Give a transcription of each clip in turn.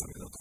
されたと。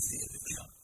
feira mesmo.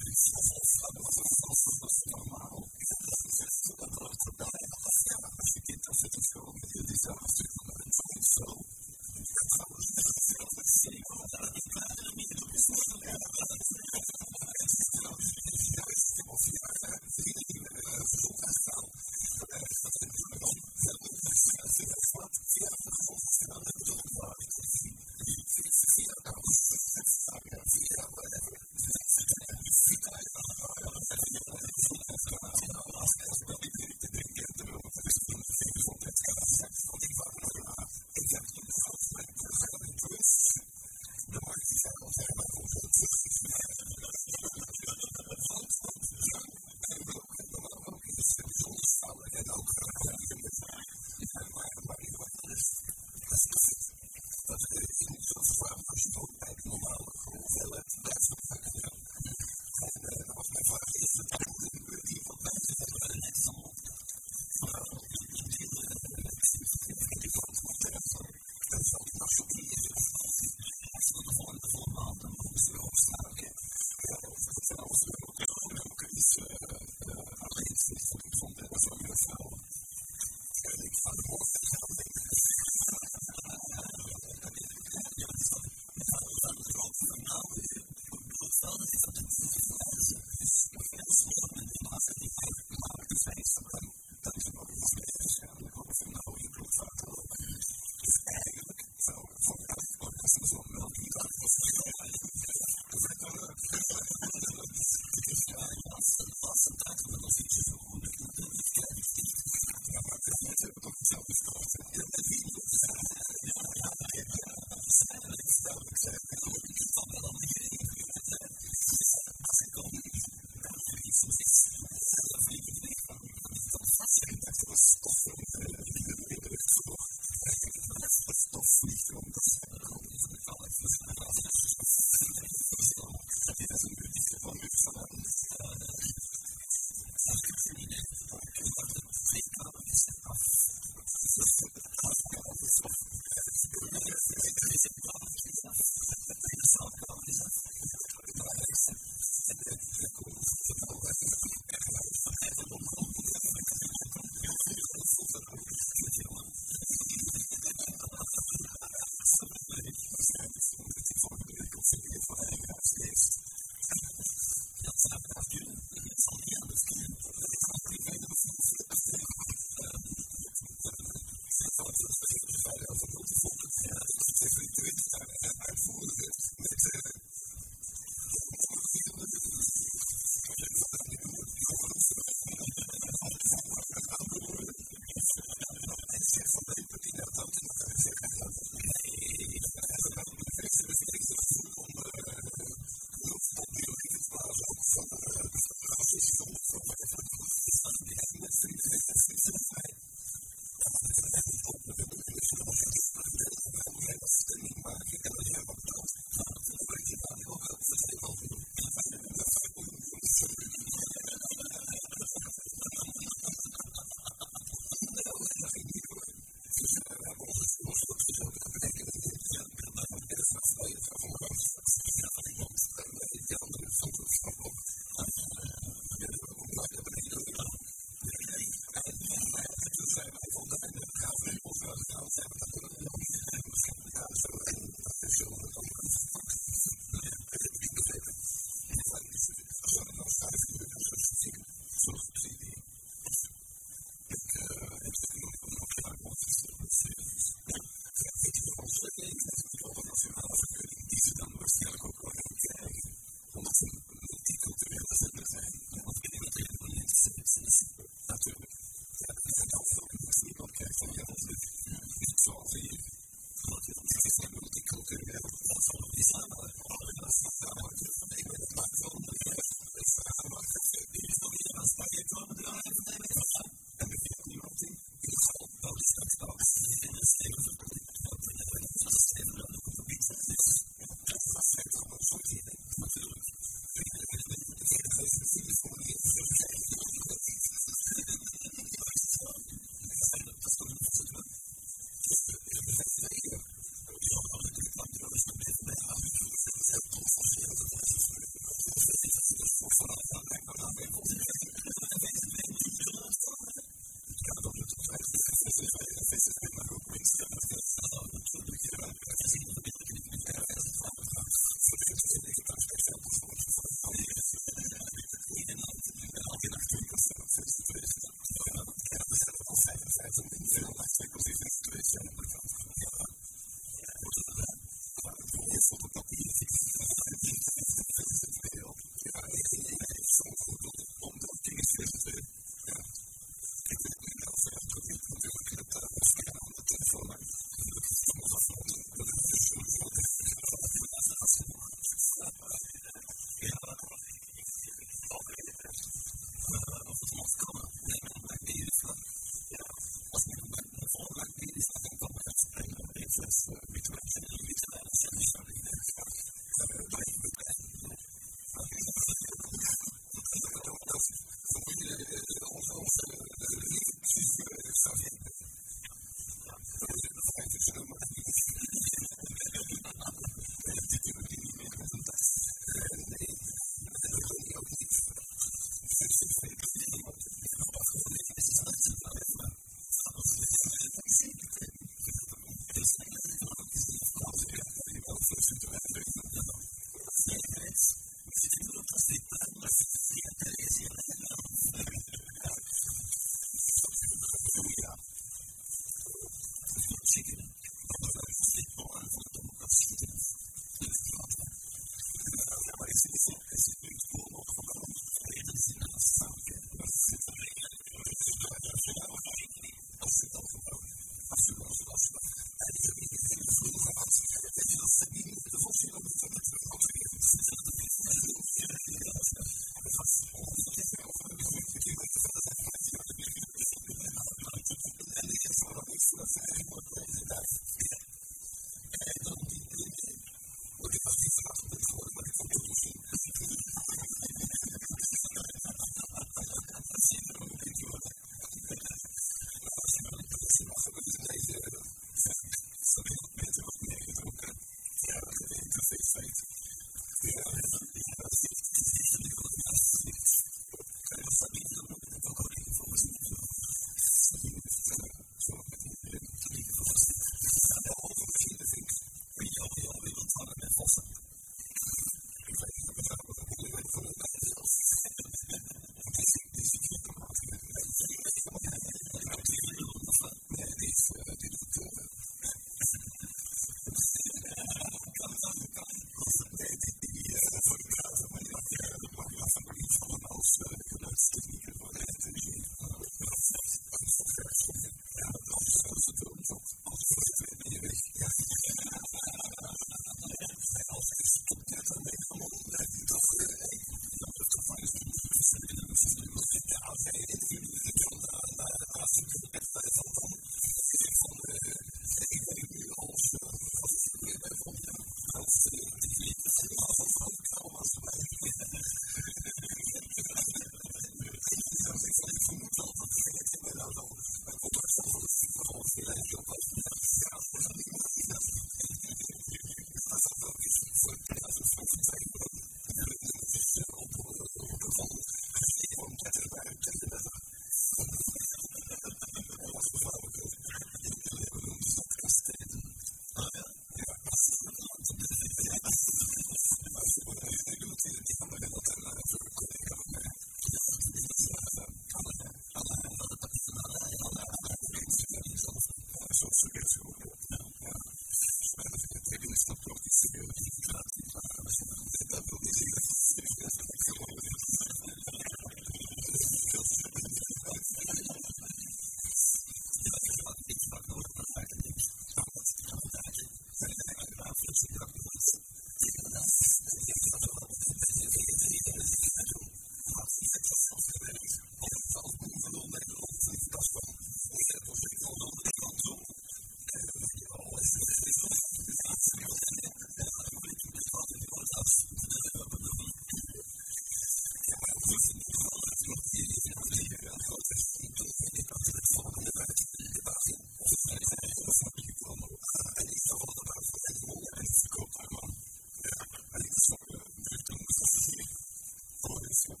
Thank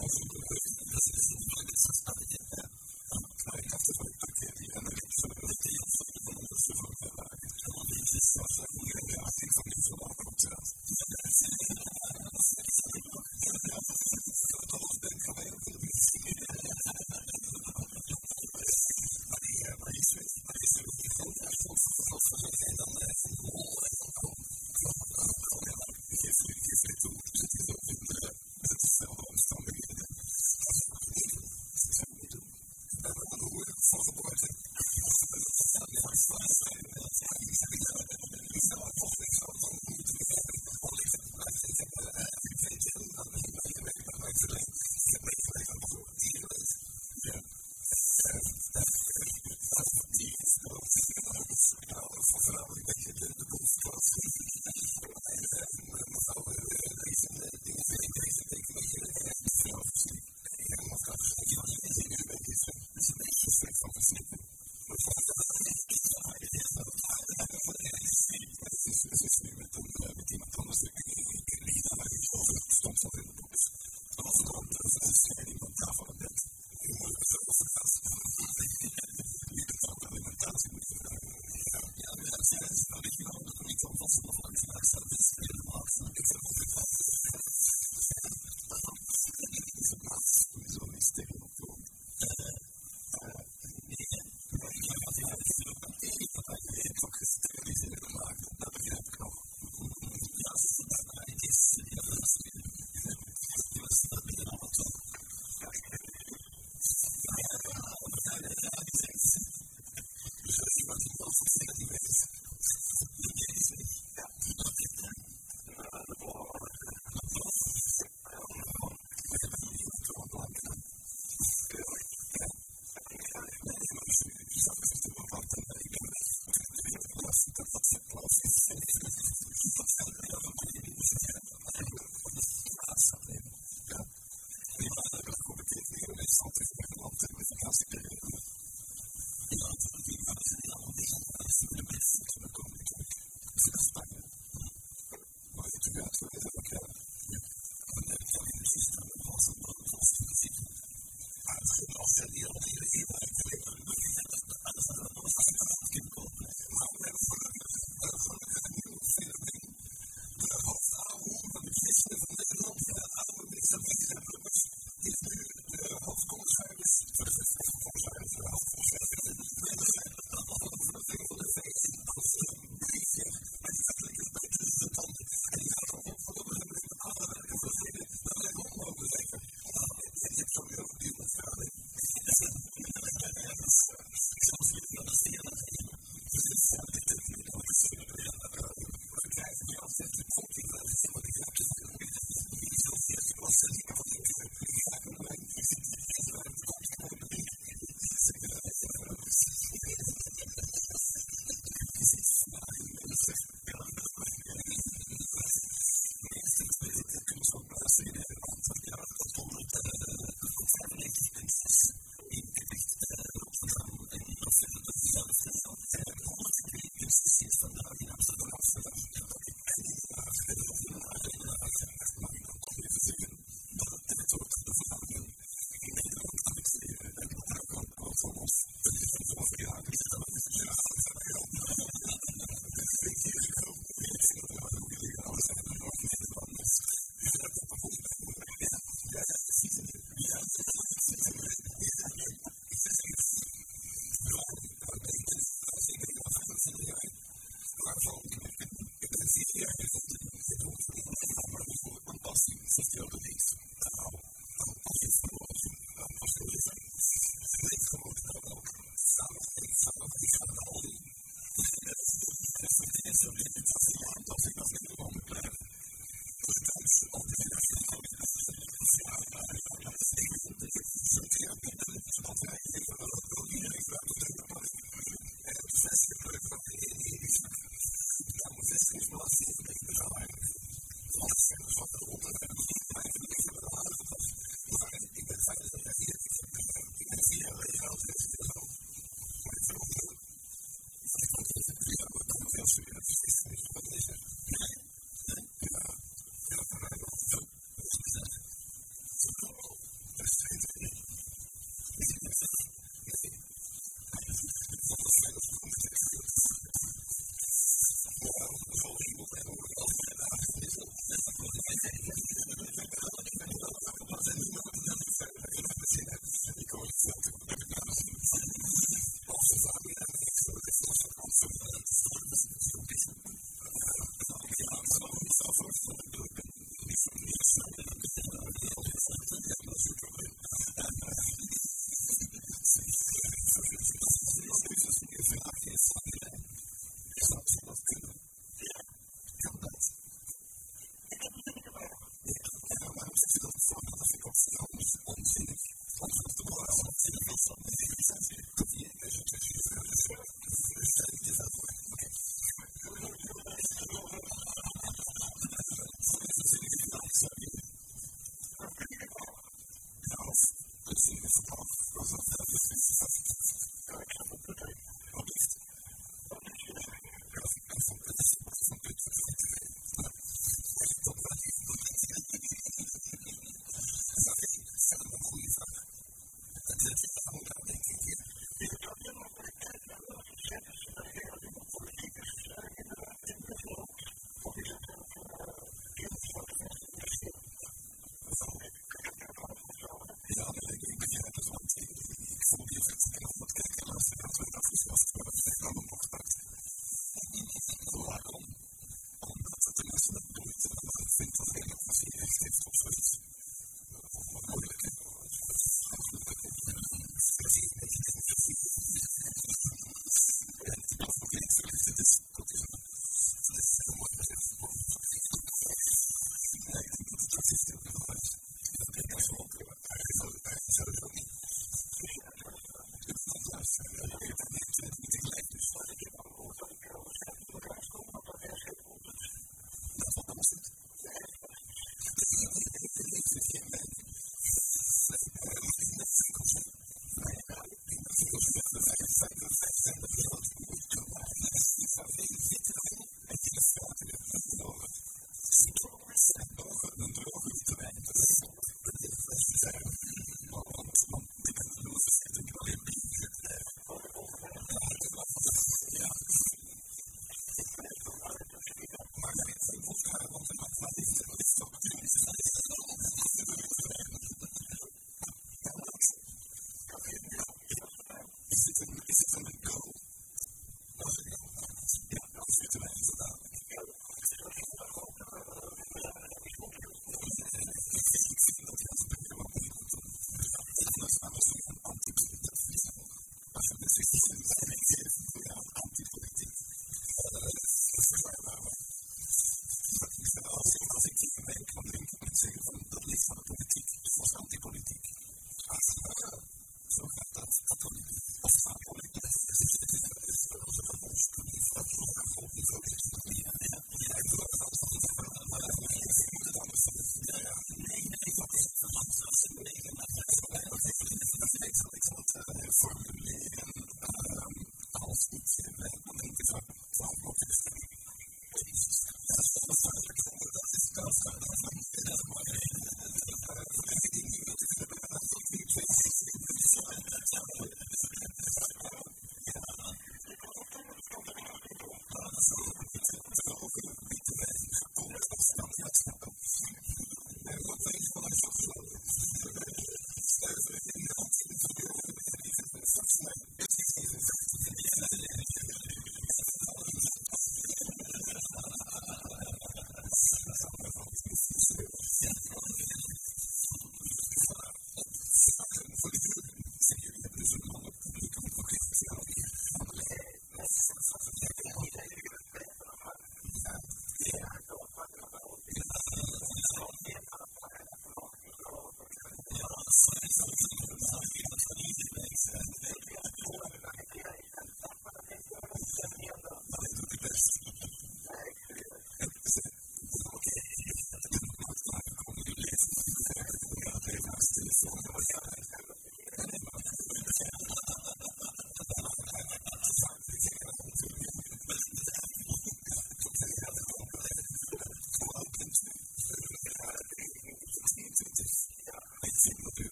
you.